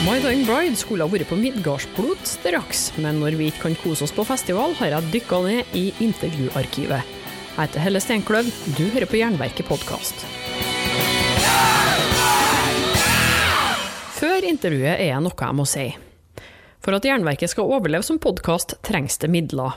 My Dying Bride skulle ha vært på Midgardsblot straks, men når vi ikke kan kose oss på festival, har jeg dykka ned i intervjuarkivet. Jeg heter Helle Steinkløv, du hører på Jernverket podkast. Før intervjuet er det noe jeg må si. For at Jernverket skal overleve som podkast, trengs det midler.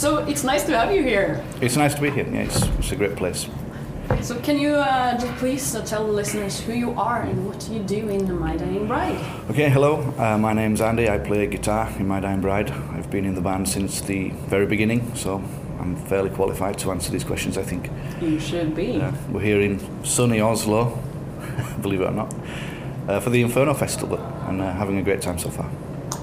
So it's nice to have you here. It's nice to be here. Yeah, it's, it's a great place. So can you uh, please uh, tell the listeners who you are and what you do in My Dying Bride? Okay, hello. Uh, my name's Andy. I play guitar in My Dying Bride. I've been in the band since the very beginning, so I'm fairly qualified to answer these questions. I think. You should be. we're here in sunny Oslo, believe it or not, uh, for the Inferno Festival and uh, having a great time so far.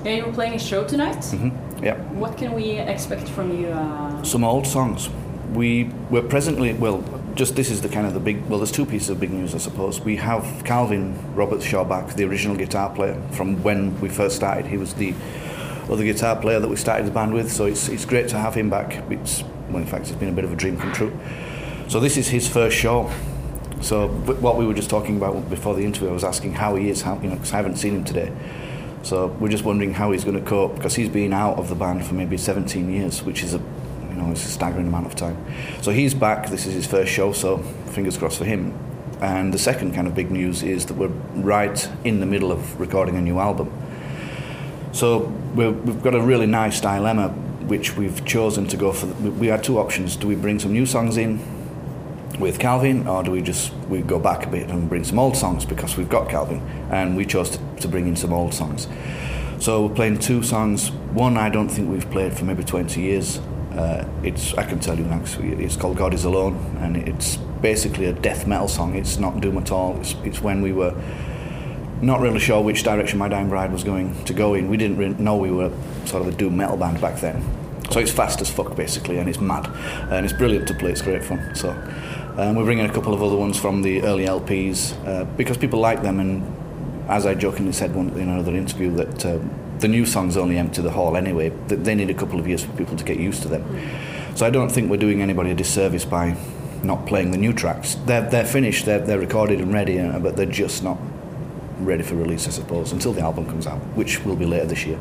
Yeah, you're playing a show tonight. Mm-hmm. Yeah. What can we expect from you? Uh... Some old songs. We we're presently well. Just this is the kind of the big. Well, there's two pieces of big news, I suppose. We have Calvin Robertshaw back, the original guitar player from when we first started. He was the other guitar player that we started the band with. So it's it's great to have him back. It's well, in fact, it's been a bit of a dream come true. So this is his first show. So what we were just talking about before the interview, I was asking how he is, how you know, because I haven't seen him today. So we're just wondering how he's going to cope because he's been out of the band for maybe 17 years, which is a you know it's a staggering amount of time. So he's back. This is his first show, so fingers crossed for him. And the second kind of big news is that we're right in the middle of recording a new album. So we have got a really nice dilemma, which we've chosen to go for. We had two options: do we bring some new songs in with Calvin, or do we just we go back a bit and bring some old songs because we've got Calvin, and we chose to, to bring in some old songs. So we're playing two songs. One I don't think we've played for maybe 20 years. Uh, it's I can tell you now. It's called God Is Alone, and it's basically a death metal song. It's not doom at all. It's, it's when we were not really sure which direction My Dying Bride was going to go in. We didn't really know we were sort of a doom metal band back then. So it's fast as fuck basically, and it's mad, and it's brilliant to play. It's great fun. So um, we're bringing a couple of other ones from the early LPs uh, because people like them. And as I jokingly said one, in another interview, that uh, the new songs only empty the hall anyway. That they need a couple of years for people to get used to them. So I don't think we're doing anybody a disservice by not playing the new tracks. They're, they're finished, they're, they're recorded and ready, uh, but they're just not ready for release, I suppose, until the album comes out, which will be later this year.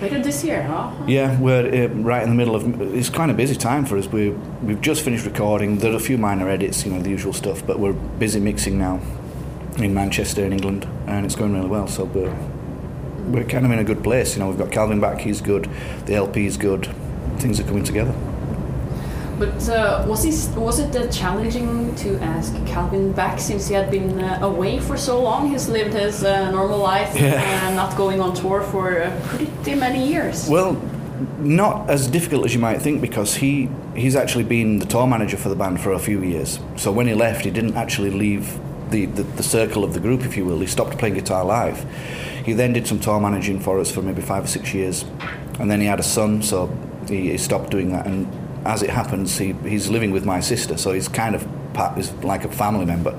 This year, huh? Yeah, we're uh, right in the middle of. It's kind of busy time for us. We we've just finished recording. There are a few minor edits, you know, the usual stuff, but we're busy mixing now in Manchester in England, and it's going really well. So we're we're kind of in a good place. You know, we've got Calvin back. He's good. The LP is good. Things are coming together. But uh, was he, was it uh, challenging to ask Calvin back since he had been uh, away for so long? He's lived his uh, normal life yeah. and not going on tour for uh, pretty many years. Well, not as difficult as you might think because he he's actually been the tour manager for the band for a few years. So when he left, he didn't actually leave the, the, the circle of the group, if you will. He stopped playing guitar live. He then did some tour managing for us for maybe five or six years, and then he had a son, so he, he stopped doing that and as it happens, he, he's living with my sister, so he's kind of he's like a family member.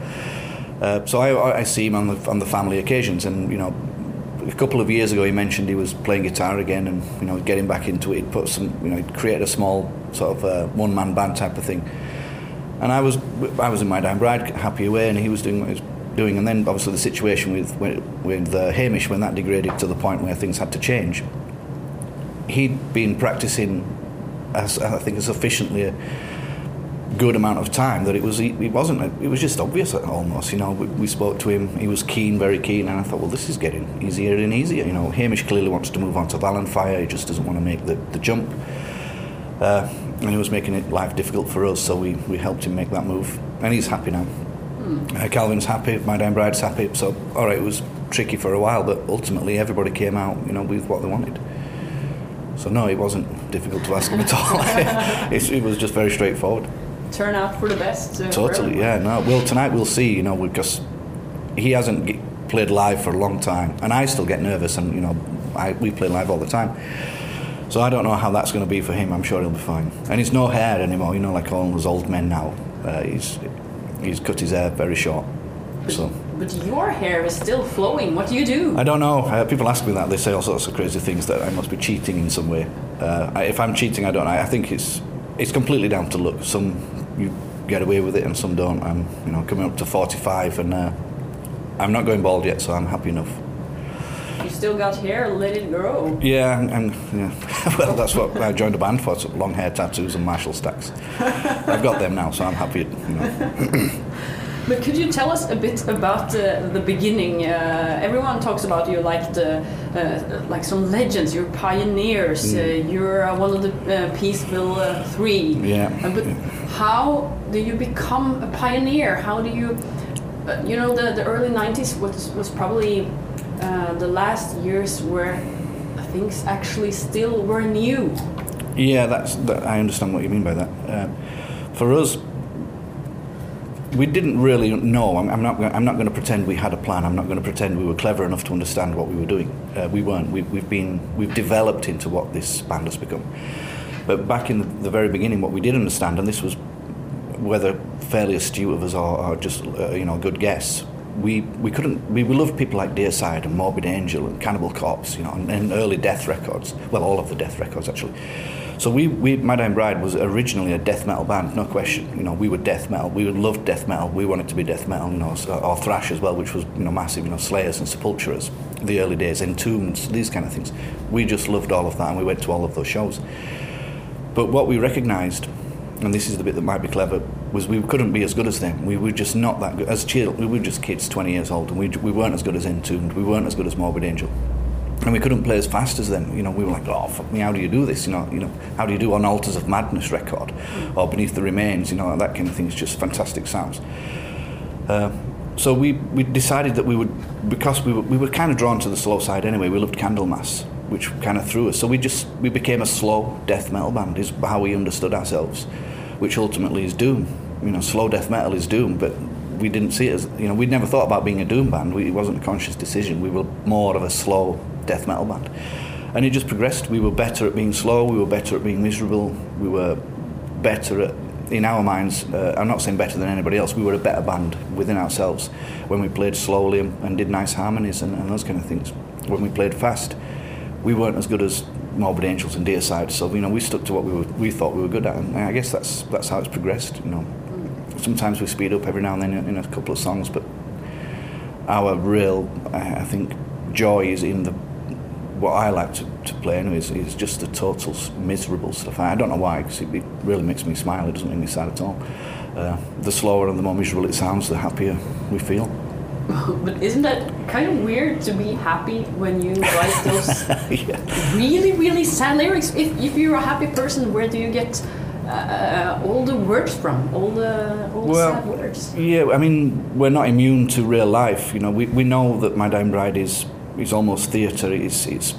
Uh, so I, I, see him on the on the family occasions, and you know, a couple of years ago he mentioned he was playing guitar again, and you know, getting back into it. He'd put some, you know, he'd created a small sort of uh, one man band type of thing. And I was I was in my dying bride, happy away, and he was doing what he was doing. And then obviously the situation with with uh, Hamish when that degraded to the point where things had to change. He'd been practicing as, I think a sufficiently good amount of time that it was it wasn't it was just obvious almost you know we, we, spoke to him he was keen very keen and I thought well this is getting easier and easier you know. Hamish clearly wants to move on to Vallenfyre he just doesn't want to make the, the jump. Uh, and he was making it life difficult for us so we, we helped him make that move and he's happy now. Hmm. uh, Calvin's happy My Dying Bride's happy so alright it was tricky for a while but ultimately everybody came out you know with what they wanted so no, it wasn't difficult to ask him at all. it, it, was just very straightforward. Turn out for the best. Uh, totally, yeah. No, well, tonight we'll see. You know, because he hasn't played live for a long time, and I still get nervous, and you know, I, we play live all the time. So I don't know how that's going to be for him. I'm sure he'll be fine. And he's no hair anymore. You know, like all those old men now. Uh, he's he's cut his hair very short. So But your hair is still flowing. What do you do? I don't know. Uh, people ask me that. They say all sorts of crazy things that I must be cheating in some way. Uh, I, if I'm cheating, I don't. I, I think it's it's completely down to luck. Some you get away with it, and some don't. I'm you know coming up to 45, and uh, I'm not going bald yet, so I'm happy enough. You still got hair. Let it grow. Yeah, and, and yeah. well, that's what I joined a band for: long hair tattoos and Marshall stacks. I've got them now, so I'm happy. You know. But could you tell us a bit about uh, the beginning? Uh, everyone talks about you like the uh, like some legends. You're pioneers. Uh, you're uh, one of the uh, Peaceville uh, Three. Yeah, but yeah. how do you become a pioneer? How do you? Uh, you know, the, the early '90s was was probably uh, the last years where things actually still were new. Yeah, that's. That, I understand what you mean by that. For us, we didn't really know. I'm, I'm not. gonna- I'm not going to pretend we had a plan. I'm not going to pretend we were clever enough to understand what we were doing. Uh, we weren't. We, we've been. We've developed into what this band has become. But back in the, the very beginning, what we did understand, and this was whether fairly astute of us or, or just uh, you know a good guess. We, we couldn't we, we loved people like Deicide and Morbid Angel and Cannibal Corpse you know and, and early Death records well all of the Death records actually so we, we My Dying Bride was originally a death metal band no question you know we were death metal we loved death metal we wanted to be death metal you know or thrash as well which was you know massive you know Slayers and Sepulturas the early days Entombed these kind of things we just loved all of that and we went to all of those shows but what we recognised, and this is the bit that might be clever, was we couldn't be as good as them. We were just not that good. As chill, we were just kids, 20 years old, and we, we weren't as good as Entombed. We weren't as good as Morbid Angel. And we couldn't play as fast as them. You know, we were like, oh, fuck me, how do you do this? You know, you know, how do you do on Altars of Madness record? Or Beneath the Remains, you know, that kind of thing is just fantastic sounds. Uh, so we, we decided that we would, because we were, we were kind of drawn to the slow side anyway, we loved Candlemass, which kind of threw us. So we just, we became a slow death metal band, is how we understood ourselves, which ultimately is doom. You know, slow death metal is doom, but we didn't see it as, you know, we'd never thought about being a doom band. We, it wasn't a conscious decision. We were more of a slow death metal band. And it just progressed. We were better at being slow, we were better at being miserable, we were better at in our minds, uh, I'm not saying better than anybody else, we were a better band within ourselves when we played slowly and, and did nice harmonies and, and those kind of things. When we played fast, we weren't as good as Morbid Angels and Deicide, so you know we stuck to what we were, we thought we were good at, and I guess that's that's how it's progressed. You know, sometimes we speed up every now and then in, a couple of songs, but our real, I think, joy is in the what I like to, to play anyway is, is just the total miserable stuff. I don't know why, because it, it really makes me smile. It doesn't make me sad at all. Uh, the slower and the more miserable it sounds, the happier we feel. But isn't that kind of weird to be happy when you write those yeah. really, really sad lyrics? If, if you're a happy person, where do you get uh, all the words from? All the all Well, sad words? Yeah, I mean, we're not immune to real life. You know, we, we know that My Dying Bride is is almost theatre. It's it's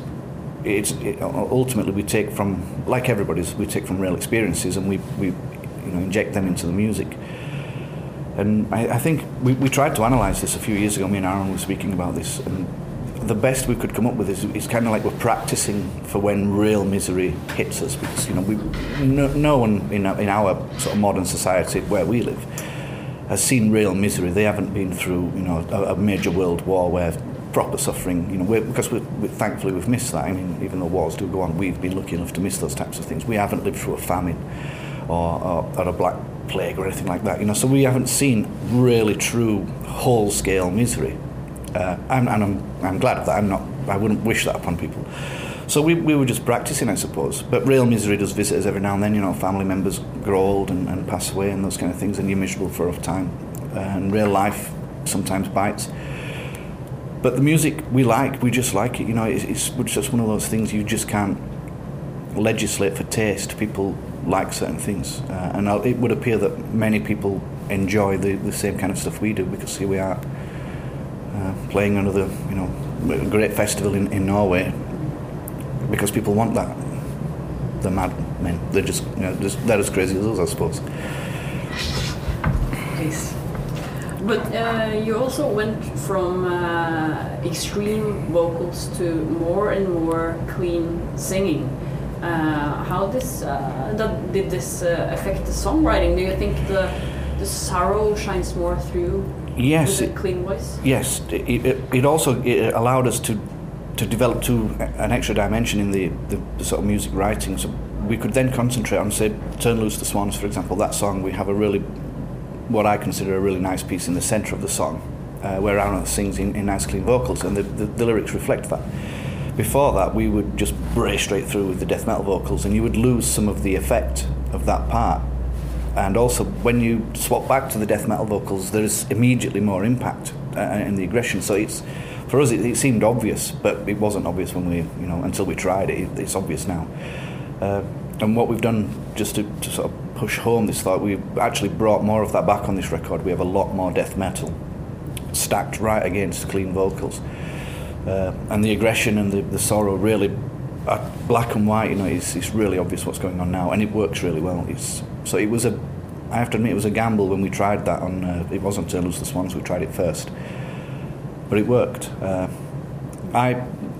it's it, ultimately we take from like everybody's we take from real experiences and we we you know inject them into the music. And I, I think we, we tried to analyse this a few years ago. Me and Aaron were speaking about this, and the best we could come up with is, it's kind of like we're practicing for when real misery hits us, because you know we no, no one in our, in our sort of modern society where we live has seen real misery. They haven't been through you know a, a major world war where proper suffering. You know we're, because we we thankfully we've missed that. I mean, even though wars do go on, we've been lucky enough to miss those types of things. We haven't lived through a famine or, or, or a black plague or anything like that. You know, so we haven't seen really true whole scale misery. Uh, and, and I'm, I'm glad of that. I'm not. I wouldn't wish that upon people. So we, we were just practicing, I suppose. But real misery does visit us every now and then. You know, family members grow old and, and pass away and those kind of things, and you're miserable for a time. And real life sometimes bites. But the music we like, we just like it. You know, it's, it's just one of those things you just can't legislate for taste. People like certain things, uh, and it would appear that many people enjoy the, the same kind of stuff we do because here we are uh, playing another, you know, great festival in, in Norway because people want that. They're mad men. They're just, you know, just they're as crazy as us, I suppose. Please. But uh, you also went from uh, extreme vocals to more and more clean singing. Uh, how this uh, that, did this uh, affect the songwriting? Do you think the the sorrow shines more through Yes, with it- a clean voice? Yes, it, it, it also it allowed us to to develop to an extra dimension in the, the, the sort of music writing. So we could then concentrate on, say, "Turn Loose the Swans," for example. That song, we have a really, what I consider a really nice piece in the centre of the song, uh, where Aaron sings in, in nice clean vocals, and the, the, the lyrics reflect that. Before that, we would just bray straight through with the death metal vocals, and you would lose some of the effect of that part. And also, when you swap back to the death metal vocals, there is immediately more impact uh, in the aggression. So it's for us, it, it seemed obvious, but it wasn't obvious when we, you know, until we tried it. it it's obvious now. Uh, and what we've done, just to, to sort of push home this thought, we've actually brought more of that back on this record. We have a lot more death metal stacked right against clean vocals. Uh, and the aggression and the, the sorrow really are black and white. You know, it's, it's really obvious what's going on now, and it works really well. It's so it was a. I have to admit, it was a gamble when we tried that on. Uh, it wasn't Turn Loose the Swans. We tried it first, but it worked. Uh, I,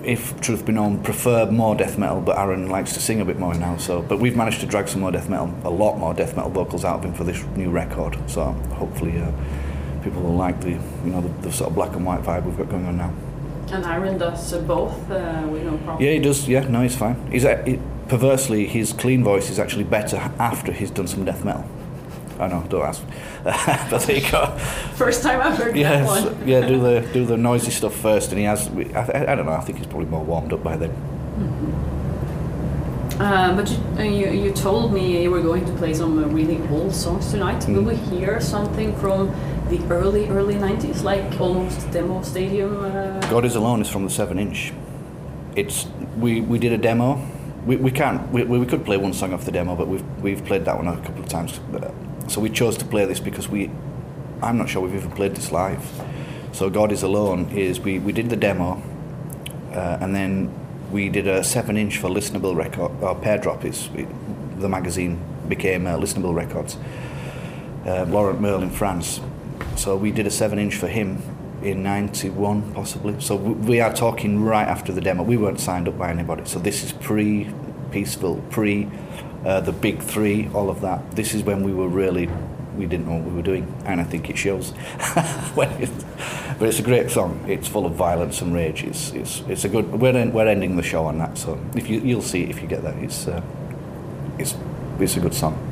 if truth be known, prefer more death metal, but Aaron likes to sing a bit more now. So, but we've managed to drag some more death metal, a lot more death metal vocals out of him for this new record. So hopefully, uh, people will like the, you know, the, the sort of black and white vibe we've got going on now. And Aaron does uh, both uh, with no problem. Yeah, he does. Yeah, no, he's fine. He's uh, he, perversely his clean voice is actually better after he's done some death metal. I know, don't ask. but there you go. First time I've heard that Yes, one. yeah, do the do the noisy stuff first, and he has. I, I don't know. I think he's probably more warmed up by then. Uh, but you, uh, you, you told me you were going to play some uh, really old songs tonight. Will Mm. we hear something from the early, early 90s, like almost demo stadium? Uh, God is Alone is from the seven inch. It's we, we did a demo. We, we can't we, we could play one song off the demo, but we've we've played that one a couple of times. So we chose to play this because we I'm not sure we've even played this live. So God is Alone is we, we did the demo, uh, and then we did a seven inch for listenable record or pair drop is the magazine became uh, listenable records. Uh, Laurent Merle in France. So we did a seven inch for him in 91 possibly. So we are talking right after the demo. We weren't signed up by anybody. So this is pre Peaceville, pre uh, the big three, all of that. This is when we were really, we didn't know what we were doing. And I think it shows. but it's a great song. It's full of violence and rage. It's, it's, it's a good, we're, we're ending the show on that. So if you, you'll see if you get that. It's, uh, it's, it's a good song.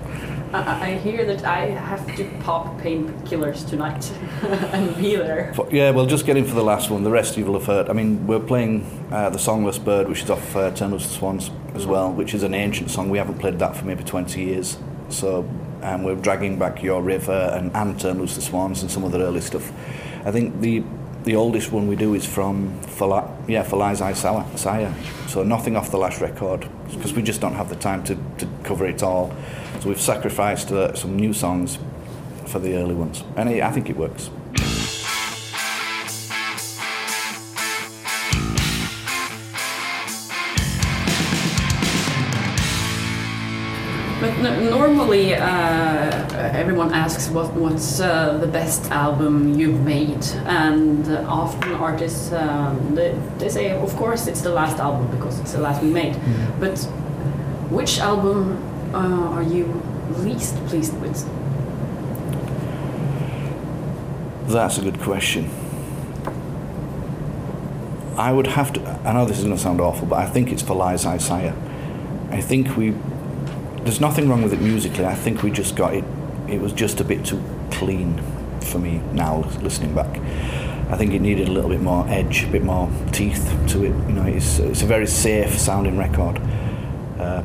I, I hear that I have to pop painkillers tonight and be there. F- Yeah, well, just get in for the last one. The rest you will have heard. I mean, we're playing uh, the Songless Bird, which is off uh, Turn the Swans as well, which is an ancient song. We haven't played that for maybe 20 years. So, and we're dragging back Your River and, and Turn Loose the Swans and some other early stuff. I think the the oldest one we do is from Fala, yeah, For Lies I Sire. So nothing off the last record because we just don't have the time to, to cover it all. So we've sacrificed uh, some new songs for the early ones, and it, I think it works. But normally, uh, everyone asks what what's uh, the best album you've made, and uh, often artists um, they, they say, of course, it's the last album because it's the last we made. But which album uh, are you least pleased with? That's a good question. I would have to. I know this is going to sound awful, but I think it's for Lies I Sire. I think we. There's nothing wrong with it musically. I think we just got it. It was just a bit too clean for me now, listening back. I think it needed a little bit more edge, a bit more teeth to it. You know, it's it's a very safe sounding record. Uh,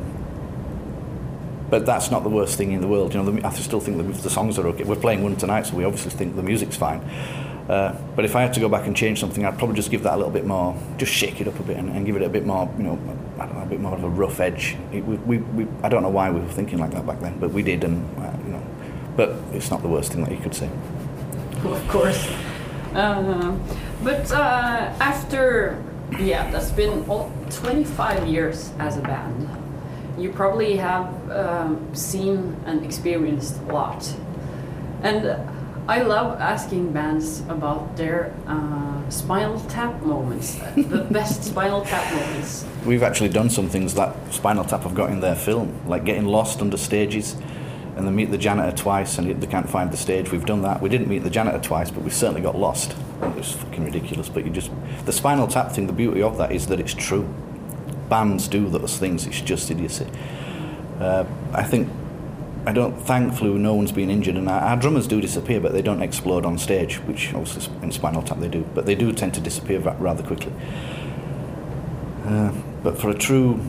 but that's not the worst thing in the world. You know, the, I still think the, the songs are okay. We're playing one tonight, so we obviously think the music's fine. Uh, but if I had to go back and change something, I'd probably just give that a little bit more, just shake it up a bit and, and give it a bit more, you know, know, a bit more of a rough edge. It, we, we, we, I don't know why we were thinking like that back then, but we did, and uh, you know, but it's not the worst thing that you could say. of course. Uh, but uh, after, yeah, that's been all 25 years as a band. You probably have um, seen and experienced a lot. And I love asking bands about their uh, Spinal Tap moments, the best Spinal Tap moments. We've actually done some things that Spinal Tap have got in their film, like getting lost under stages and they meet the janitor twice and they can't find the stage. We've done that. We didn't meet the janitor twice, but we certainly got lost. It was fucking ridiculous. But you just the Spinal Tap thing. The beauty of that is that it's true. Bands do those things. It's just idiocy. Uh, I think I don't. Thankfully, no one's been injured, and our, our, drummers do disappear, but they don't explode on stage, which obviously in Spinal Tap they do. But they do tend to disappear rather quickly. Uh, but for a true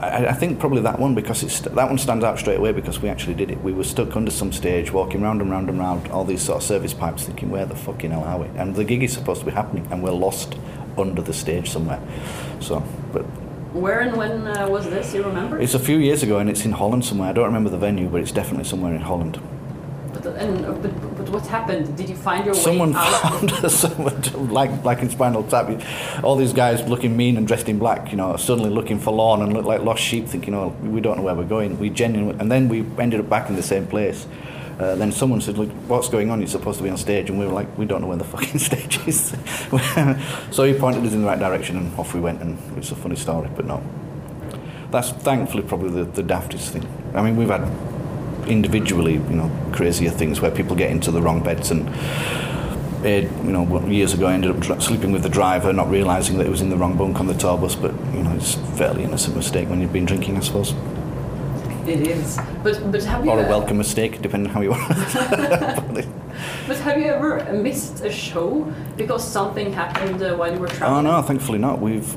I, I, think probably that one because it's that one stands out straight away because we actually did it. We were stuck under some stage, walking round and round and round all these sort of service pipes, thinking, "Where the fucking hell are we?" And the gig is supposed to be happening, and we're lost under the stage somewhere. So, but where and when uh, was this? You remember? It's a few years ago, and it's in Holland somewhere. I don't remember the venue, but it's definitely somewhere in Holland. But, and, uh, but, but what happened? Did you find your someone way out? Found someone like like in Spinal Tap, all these guys looking mean and dressed in black, you know, suddenly looking forlorn and look like lost sheep, thinking, "Oh, we don't know where we're going." We genuinely, and then we ended up back in the same place. Uh, then someone said, "Look, what's going on? You're supposed to be on stage," and we were like, "We don't know where the fucking stage is." so he pointed us in the right direction, and off we went. And it's a funny story, but no, that's thankfully probably the, the daftest thing. I mean, we've had individually, you know, crazier things where people get into the wrong beds and. It, you know, years ago, I ended up sleeping with the driver, not realising that it was in the wrong bunk on the tour bus. But you know, it's a fairly innocent mistake when you've been drinking, I suppose. It is, but but have you? Or a welcome mistake, depending on how you want. but have you ever missed a show because something happened uh, while you were traveling? Oh no, thankfully not. We've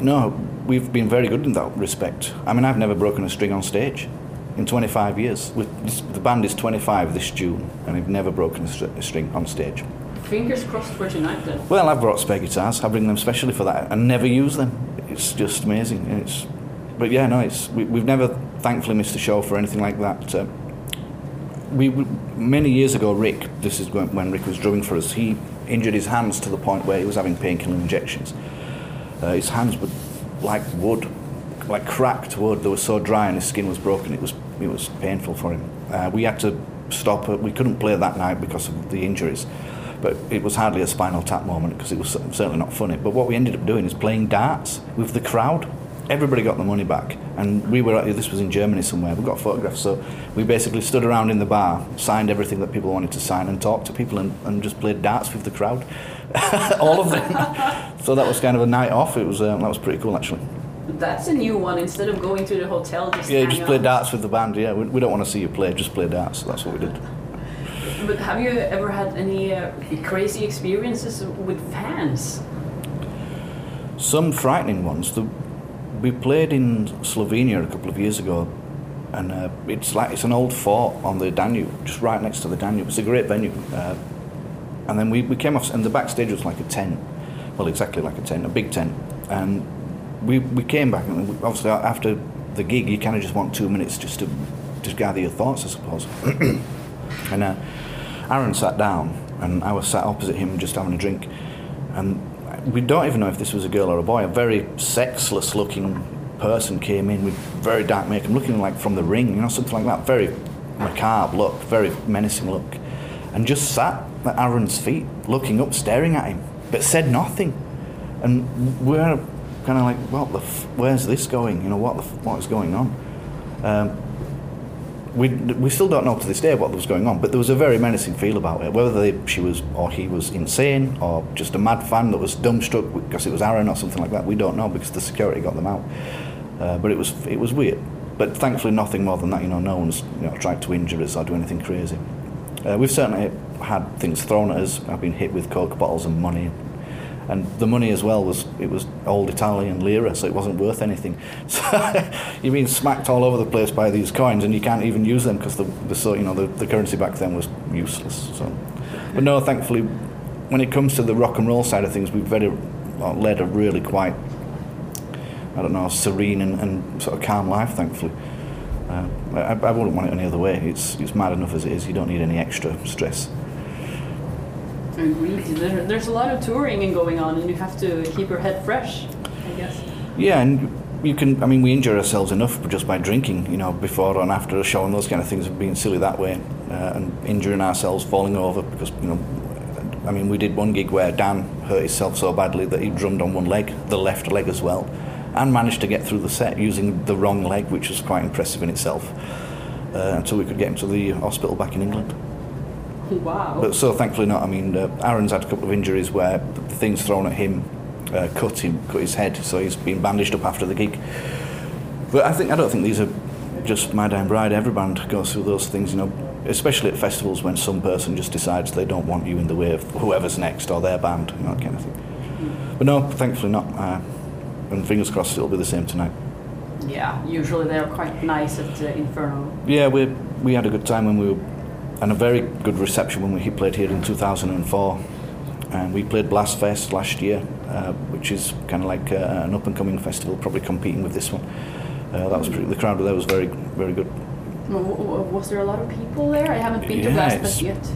no, we've been very good in that respect. I mean, I've never broken a string on stage in 25 years. This, the band is 25 this June, and I've never broken a, a, string on stage. Fingers crossed for tonight, then. Well, I've brought spare guitars. I bring them specially for that, and never use them. It's just amazing. It's, but yeah, no, it's we, have never, thankfully, missed a show for anything like that. Uh, we, we, many years ago, Rick. This is when, when Rick was drumming for us. He injured his hands to the point where he was having painkiller injections. Uh, his hands were like wood, like cracked wood. They were so dry and his skin was broken. It was it was painful for him. Uh, we had to stop. We couldn't play that night because of the injuries. But it was hardly a spinal tap moment because it was certainly not funny. But what we ended up doing is playing darts with the crowd. Everybody got the money back, and we were. This was in Germany somewhere. We got photographs, so we basically stood around in the bar, signed everything that people wanted to sign, and talked to people, and, and just played darts with the crowd. all of them. so that was kind of a night off. It was um, that was pretty cool actually. That's a new one. Instead of going to the hotel, just yeah, just play darts with the band. Yeah, we, we, don't want to see you play. Just play darts. That's what we did. But have you ever had any uh, crazy experiences with fans? Some frightening ones. The, we played in Slovenia a couple of years ago, and uh, it's like it's an old fort on the Danube, just right next to the Danube. It's a great venue. Uh, and then we, we came off, and the backstage was like a tent. Well, exactly like a tent, a big tent. And we, we came back, and obviously after the gig, you kind of just want two minutes just to just gather your thoughts, I suppose. and uh, Aaron sat down, and I was sat opposite him just having a drink. And we don't even know if this was a girl or a boy. A very sexless looking person came in with very dark makeup, looking like from the ring, you know, something like that. Very macabre look, very menacing look. And just sat at Aaron's feet, looking up, staring at him, but said nothing. And we're kind of like, what the, f- where's this going? You know, what the, f- what is going on? Um, we, we still don't know to this day what was going on, but there was a very menacing feel about it. Whether they, she was or he was insane or just a mad fan that was dumbstruck because it was Aaron or something like that, we don't know because the security got them out. Uh, but it was it was weird. But thankfully, nothing more than that. You know, no one's you know tried to injure us or do anything crazy. Uh, we've certainly had things thrown at us. I've been hit with coke bottles and money, and the money as well was it was old Italian lira, so it wasn't worth anything. So you've been smacked all over the place by these coins, and you can't even use them because the, the so you know the, the currency back then was useless. So, but no, thankfully, when it comes to the rock and roll side of things, we've very led a really quite I don't know serene and, and sort of calm life, thankfully. Uh, I, I, wouldn't want it any other way. It's, it's mad enough as it is. You don't need any extra stress. Agreed. there's a lot of touring and going on, and you have to keep your head fresh, I guess. Yeah, and you can. I mean, we injure ourselves enough just by drinking, you know, before and after a show, and those kind of things, of being silly that way, uh, and injuring ourselves, falling over because you know. I mean, we did one gig where Dan hurt himself so badly that he drummed on one leg, the left leg as well, and managed to get through the set using the wrong leg, which was quite impressive in itself. Uh, until we could get him to the hospital back in England. Wow. But so thankfully not. I mean, uh, Aaron's had a couple of injuries where things thrown at him uh, cut him, cut his head, so he's been bandaged up after the gig. But I think I don't think these are just My Dying Bride. Every band goes through those things, you know, especially at festivals when some person just decides they don't want you in the way of whoever's next or their band, you know, that kind of thing. But no, thankfully not. Uh, and fingers crossed it'll be the same tonight. Yeah, usually they're quite nice at uh, Inferno. Yeah, we we had a good time when we were, and a very good reception when we played here in 2004. And we played Blastfest last year, uh, which is kind of like uh, an up and coming festival, probably competing with this one. Uh, that was pretty, the crowd there was very very good. Was there a lot of people there? I haven't been to Yeah, Blastfest yet.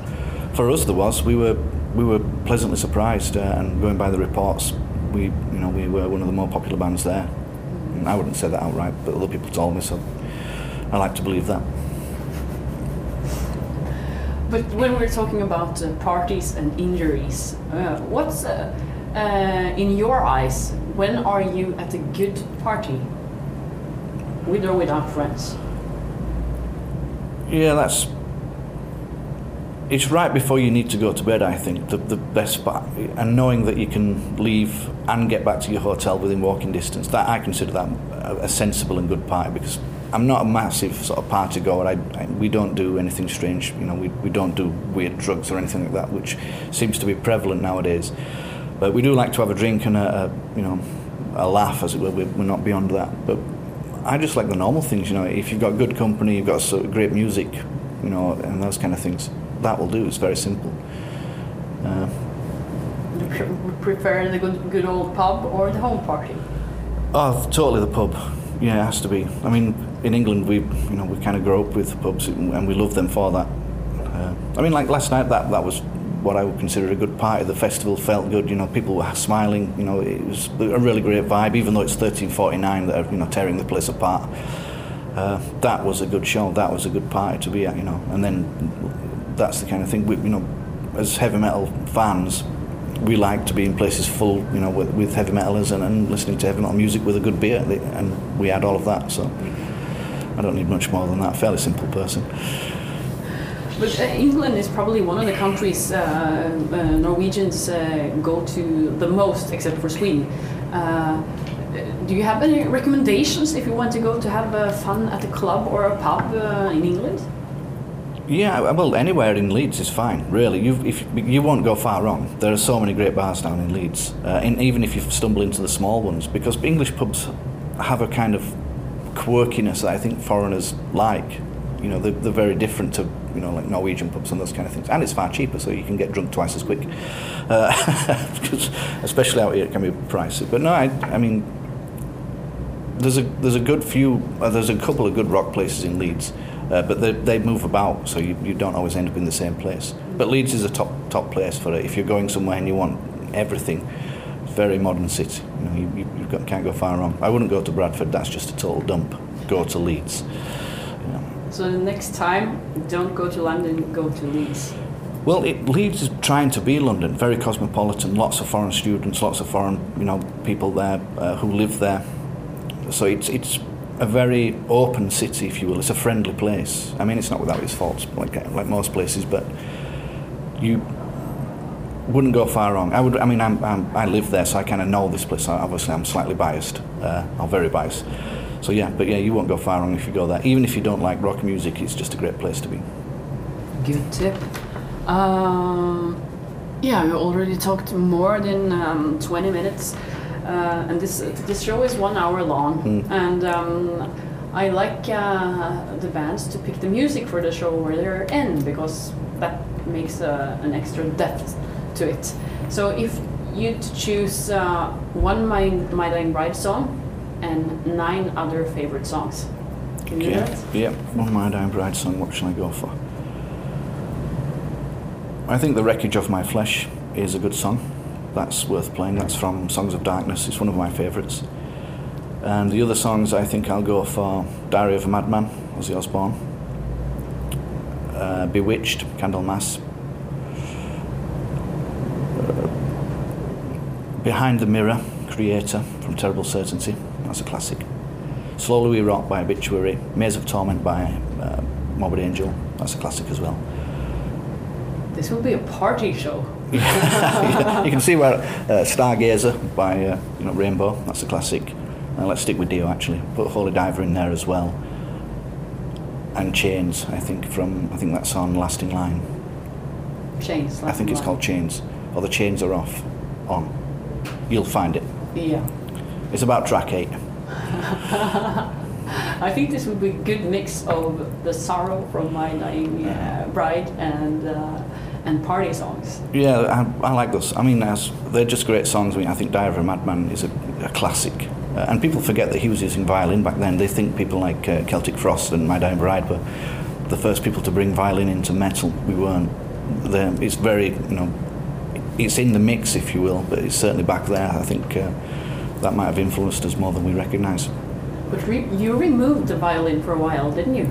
For us, there was. We were we were pleasantly surprised, uh, and going by the reports, we you know we were one of the more popular bands there. And I wouldn't say that outright, but other people told me so. I like to believe that. But when we're talking about uh, parties and injuries, uh, what's uh, uh, in your eyes? When are you at a good party, with or without friends? Yeah, that's. It's right before you need to go to bed, I think, the, the best part. And knowing that you can leave and get back to your hotel within walking distance, that I consider that a, a sensible and good party because I'm not a massive sort of party goer. I, I, we don't do anything strange, you know, we, we don't do weird drugs or anything like that, which seems to be prevalent nowadays. But we do like to have a drink and a, a you know, a laugh, as it were. We're, we're not beyond that. But I just like the normal things, you know. If you've got good company, you've got so great music, you know, and those kind of things, that will do. It's very simple. Uh, You prefer the good, good old pub or the home party? oh, totally the pub. Yeah, it has to be. I mean, in England, we you know we kind of grow up with pubs, and we love them for that. Uh, I mean, like last night, that that was what I would consider a good party. The festival felt good. You know, people were smiling. You know, it was a really great vibe, even though it's 1349 that are you know tearing the place apart. Uh, that was a good show. That was a good party to be at. You know, and then that's the kind of thing we, you know, as heavy metal fans, we like to be in places full, you know, with, with heavy metalers and, and listening to heavy metal music with a good beer, and we had all of that. So I don't need much more than that. Fairly simple person. But uh, England is probably one of the countries uh, uh, Norwegians uh, go to the most, except for Sweden. Uh, do you have any recommendations if you want to go to have uh, fun at a club or a pub uh, in England? Yeah, well, anywhere in Leeds is fine, really. You, if, you won't go far wrong. There are so many great bars down in Leeds, uh, and even if you stumble into the small ones, because English pubs have a kind of quirkiness that I think foreigners like. You know, they're, they're very different to, you know, like Norwegian pubs and those kind of things. And it's far cheaper, so you can get drunk twice as quick. Uh, because especially out here, it can be pricey. But no, I, I mean, there's a there's a good few uh, there's a couple of good rock places in Leeds, uh, but they, they move about, so you, you don't always end up in the same place. But Leeds is a top top place for it. If you're going somewhere and you want everything, very modern city. You know, you, you can't go far wrong. I wouldn't go to Bradford. That's just a total dump. Go to Leeds. So the next time, don't go to London, go to Leeds. Well, it, Leeds is trying to be London, very cosmopolitan. Lots of foreign students, lots of foreign, you know, people there uh, who live there. So it's it's a very open city, if you will. It's a friendly place. I mean, it's not without its faults, like like most places, but you wouldn't go far wrong. I would. I mean, I'm, I'm I live there, so I kind of know this place. Obviously, I'm slightly biased, uh, or very biased. So yeah, but yeah, you won't go far wrong if you go there. Even if you don't like rock music, it's just a great place to be. Good tip. Um, yeah, we already talked more than um, 20 minutes, uh, and this this show is one hour long. Mm. And um, I like uh, the bands to pick the music for the show where they're in because that makes uh, an extra depth to it. So if you choose uh, one My My Dying Bride song and nine other favorite songs, can you do that? yeah. One My Dying Bride song, what shall I go for? I think The Wreckage of My Flesh is a good song. That's worth playing. That's from Songs of Darkness. It's one of my favourites. And the other songs, I think I'll go for Diary of a Madman, Ozzy Osbourne, uh, Bewitched, Candlemass, Behind the Mirror, Kreator from Terrible Certainty, that's a classic. Slowly We Rock by Obituary, Maze of Torment by uh, Morbid Angel, that's a classic as well. This will be a party show. you can see where uh, Stargazer by uh, you know Rainbow, that's a classic. Uh, let's stick with Dio actually. Put Holy Diver in there as well. And Chains, I think from I think that's on Lasting Line. Chains. I think it's line. called Chains, or the Chains are off. On, you'll find it. Yeah. It's about track eight. I think this would be a good mix of the sorrow from my dying uh, bride and uh, and party songs. Yeah, I, I like those. I mean, as, they're just great songs. I mean, I think Diary of a Madman is a, a classic. Uh, and people forget that he was using violin back then. They think people like uh, Celtic Frost and My Dying Bride were the first people to bring violin into metal. We weren't. They're, it's very, you know, it's in the mix, if you will, but it's certainly back there. I think uh, that might have influenced us more than we recognise. But re- you removed the violin for a while, didn't you?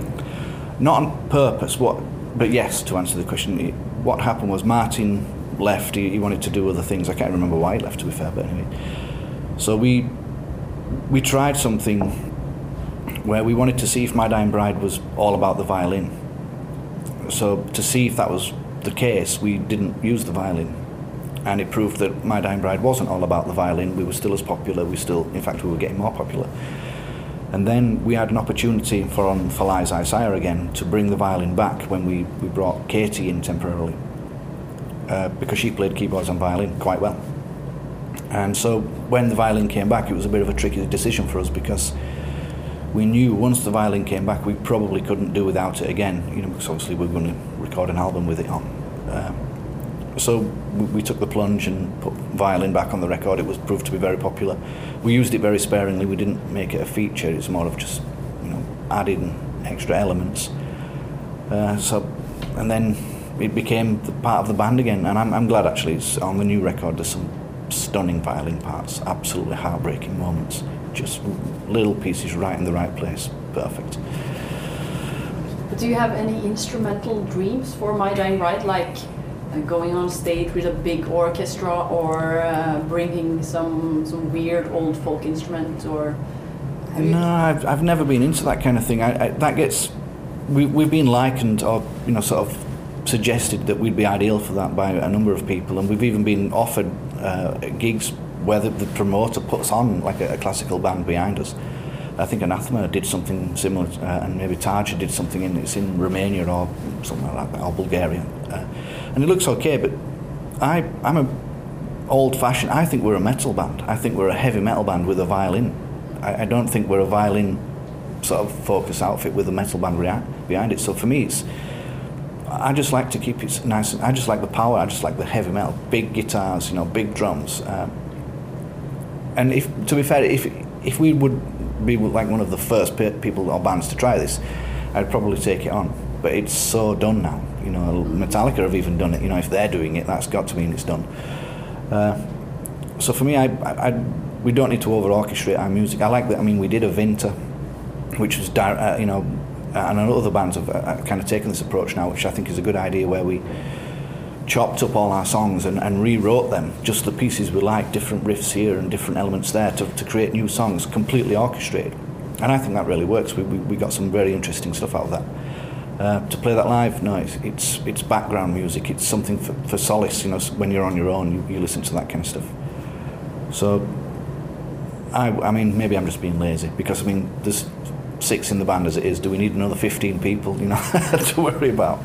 Not on purpose. What? But yes, to answer the question, it, what happened was Martin left. He, he wanted to do other things. I can't remember why he left, to be fair, but anyway. So we we tried something where we wanted to see if My Dying Bride was all about the violin. So to see if that was the case, we didn't use the violin. And it proved that My Dying Bride wasn't all about the violin. We were still as popular. We still, in fact, we were getting more popular. And then we had an opportunity for on For Lies I Sire again to bring the violin back when we, we brought Katie in temporarily. Uh, because she played keyboards and violin quite well. And so when the violin came back, it was a bit of a tricky decision for us because we knew once the violin came back, we probably couldn't do without it again. You know, because obviously we were going to record an album with it on. Um, so we, took the plunge and put violin back on the record. It was proved to be very popular. We used it very sparingly. We didn't make it a feature. It's more of just, you know, adding extra elements. Uh, so, and then it became part of the band again. And I'm, I'm glad actually. It's on the new record. There's some stunning violin parts, absolutely heartbreaking moments. Just little pieces right in the right place. Perfect. Do you have any instrumental dreams for My Dying Bride? like going on stage with a big orchestra or uh, bringing some some weird old folk instrument or? No, I've, I've never been into that kind of thing. I, I, that gets we, we've been likened or you know sort of suggested that we'd be ideal for that by a number of people, and we've even been offered uh, gigs where the, the promoter puts on like a, a classical band behind us. I think Anathema did something similar, uh, and maybe Tarja did something in it's in Romania or something like that, or Bulgaria, uh, and it looks okay. But I I'm a old-fashioned. I think we're a metal band. I think we're a heavy metal band with a violin. I, I don't think we're a violin sort of focus outfit with a metal band rea- behind it. So for me, it's I just like to keep it nice. I just like the power. I just like the heavy metal, big guitars, you know, big drums. Um, and if, to be fair, if if we would be like one of the first pe- people or bands to try this, I'd probably take it on. But it's so done now. You know, Metallica have even done it. You know, if they're doing it, that's got to mean it's done. Uh, so for me, I, I, I, we don't need to over orchestrate our music. I like that. I mean, we did Evinta, which was di- uh, you know, and I know other bands have uh, kind of taken this approach now, which I think is a good idea, where we chopped up all our songs and, and rewrote them, just the pieces we like, different riffs here and different elements there, to, to create new songs, completely orchestrated. And I think that really works. We, we, we got some very interesting stuff out of that. Uh, to play that live, no, it's, it's, it's background music. It's something for, for solace. You know, when you're on your own, you, you listen to that kind of stuff. So, I, I mean, maybe I'm just being lazy because I mean, there's six in the band as it is. Do we need another 15 people? You know, to worry about.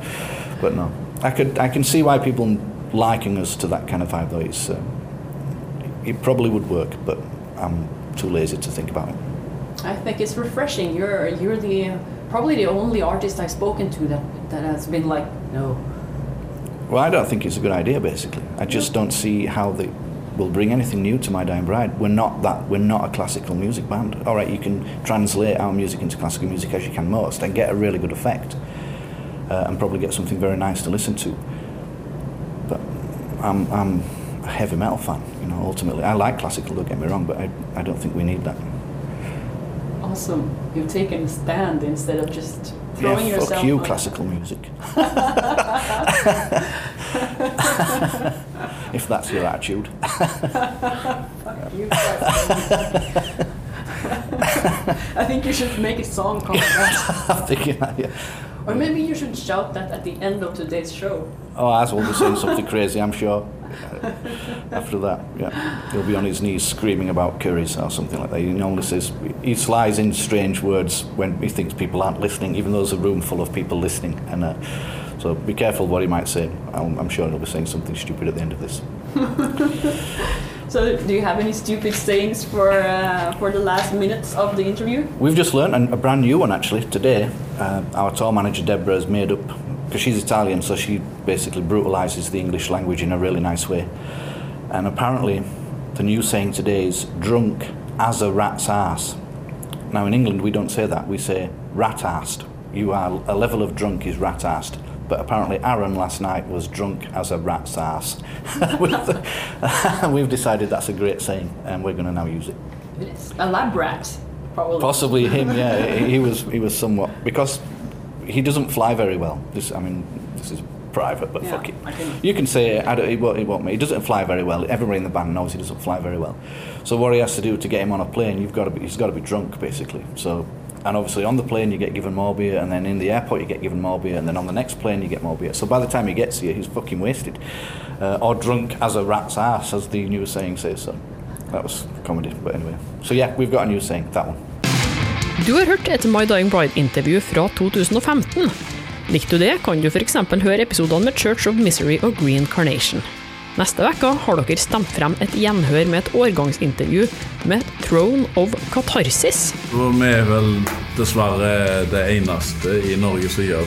But no, I could, I can see why people liking us to that kind of vibe though. It's, uh, it probably would work, but I'm too lazy to think about it. I think it's refreshing. You're you're the probably the only artist I've spoken to that that has been like no. Well, I don't think it's a good idea. Basically, I just don't see how they will bring anything new to My Dying Bride. We're not that. We're not a classical music band. All right, you can translate our music into classical music as you can most, and get a really good effect, uh, and probably get something very nice to listen to. But I'm, I'm a heavy metal fan. You know, ultimately, I like classical. Don't get me wrong, but I, I don't think we need that. Awesome. You've taken a stand instead of just throwing yeah, yourself. fuck you, on- classical music. if that's your attitude. Fuck you, classical. I think you should make a song called that. I'm thinking, yeah. Or maybe you should shout that at the end of today's show. Oh, Az will be saying something crazy, I'm sure. After that, yeah. He'll be on his knees screaming about curries or something like that. He normally says, he slides in strange words when he thinks people aren't listening, even though there's a room full of people listening. And uh, so be careful what he might say. I'm, I'm sure he'll be saying something stupid at the end of this. So, do you have any stupid sayings for uh, for the last minutes of the interview? We've just learned a, brand new one actually today. Uh, our tour manager Deborah has made up because she's Italian, so she basically brutalizes the English language in a really nice way. And apparently, the new saying today is "drunk as a rat's ass." Now in England we don't say that; we say rat-assed. You are a level of drunk is rat-assed. But apparently Aaron last night was drunk as a rat's ass. We've- decided that's a great saying, and we're going to now use it. A lab rat, probably. Possibly him, yeah. he he was he was somewhat because he doesn't fly very well. This, I mean, this is private, but Yeah, fuck it. Can- You can say I don't, he won't, he won't. He doesn't fly very well. Everybody in the band knows he doesn't fly very well. So what he has to do to get him on a plane, you've got to be, he's got to be drunk basically. So. And obviously on the plane you get given more beer, and then in the airport you get given more beer, and then on the next plane you get more beer. So by the time he gets here, he's fucking wasted, uh, or drunk as a rat's ass, as the new saying says. So that was comedy, but anyway. So yeah, we've got a new saying. That one. Du har hørt et My Dying Bride-intervju fra 2015. Likte du det, kan du f.eks. høre episodene med Church of Misery og Green Carnation. Neste uke har dere stemt frem et gjenhør med et årgangsintervju med Throne of Catharsis. Og vi er vel dessverre det eneste i Norge som gjør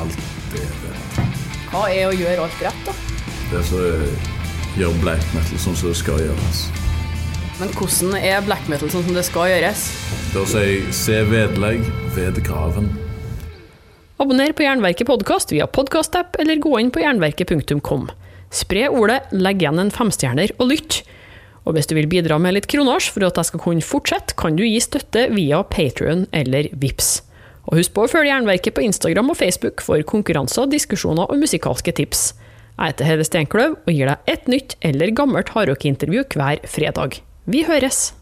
alt det der. Hva er å gjøre alt rett, da? Det som gjør black metal sånn som det skal gjøres. Men hvordan er black metal sånn som det skal gjøres? Da sier jeg se vedlegg ved graven. Abonner på Jernverket podkast via podkastapp, eller gå inn på jernverket.kom. Spre ordet, legg igjen en femstjerner og lytt. Og hvis du vil bidra med litt kronasj for at jeg skal kunne fortsette, kan du gi støtte via Patrion eller Vips. Og husk på å følge Jernverket på Instagram og Facebook for konkurranser, diskusjoner og musikalske tips. Jeg heter Hede Steinkløv og gir deg et nytt eller gammelt hardrockintervju hver fredag. Vi høres!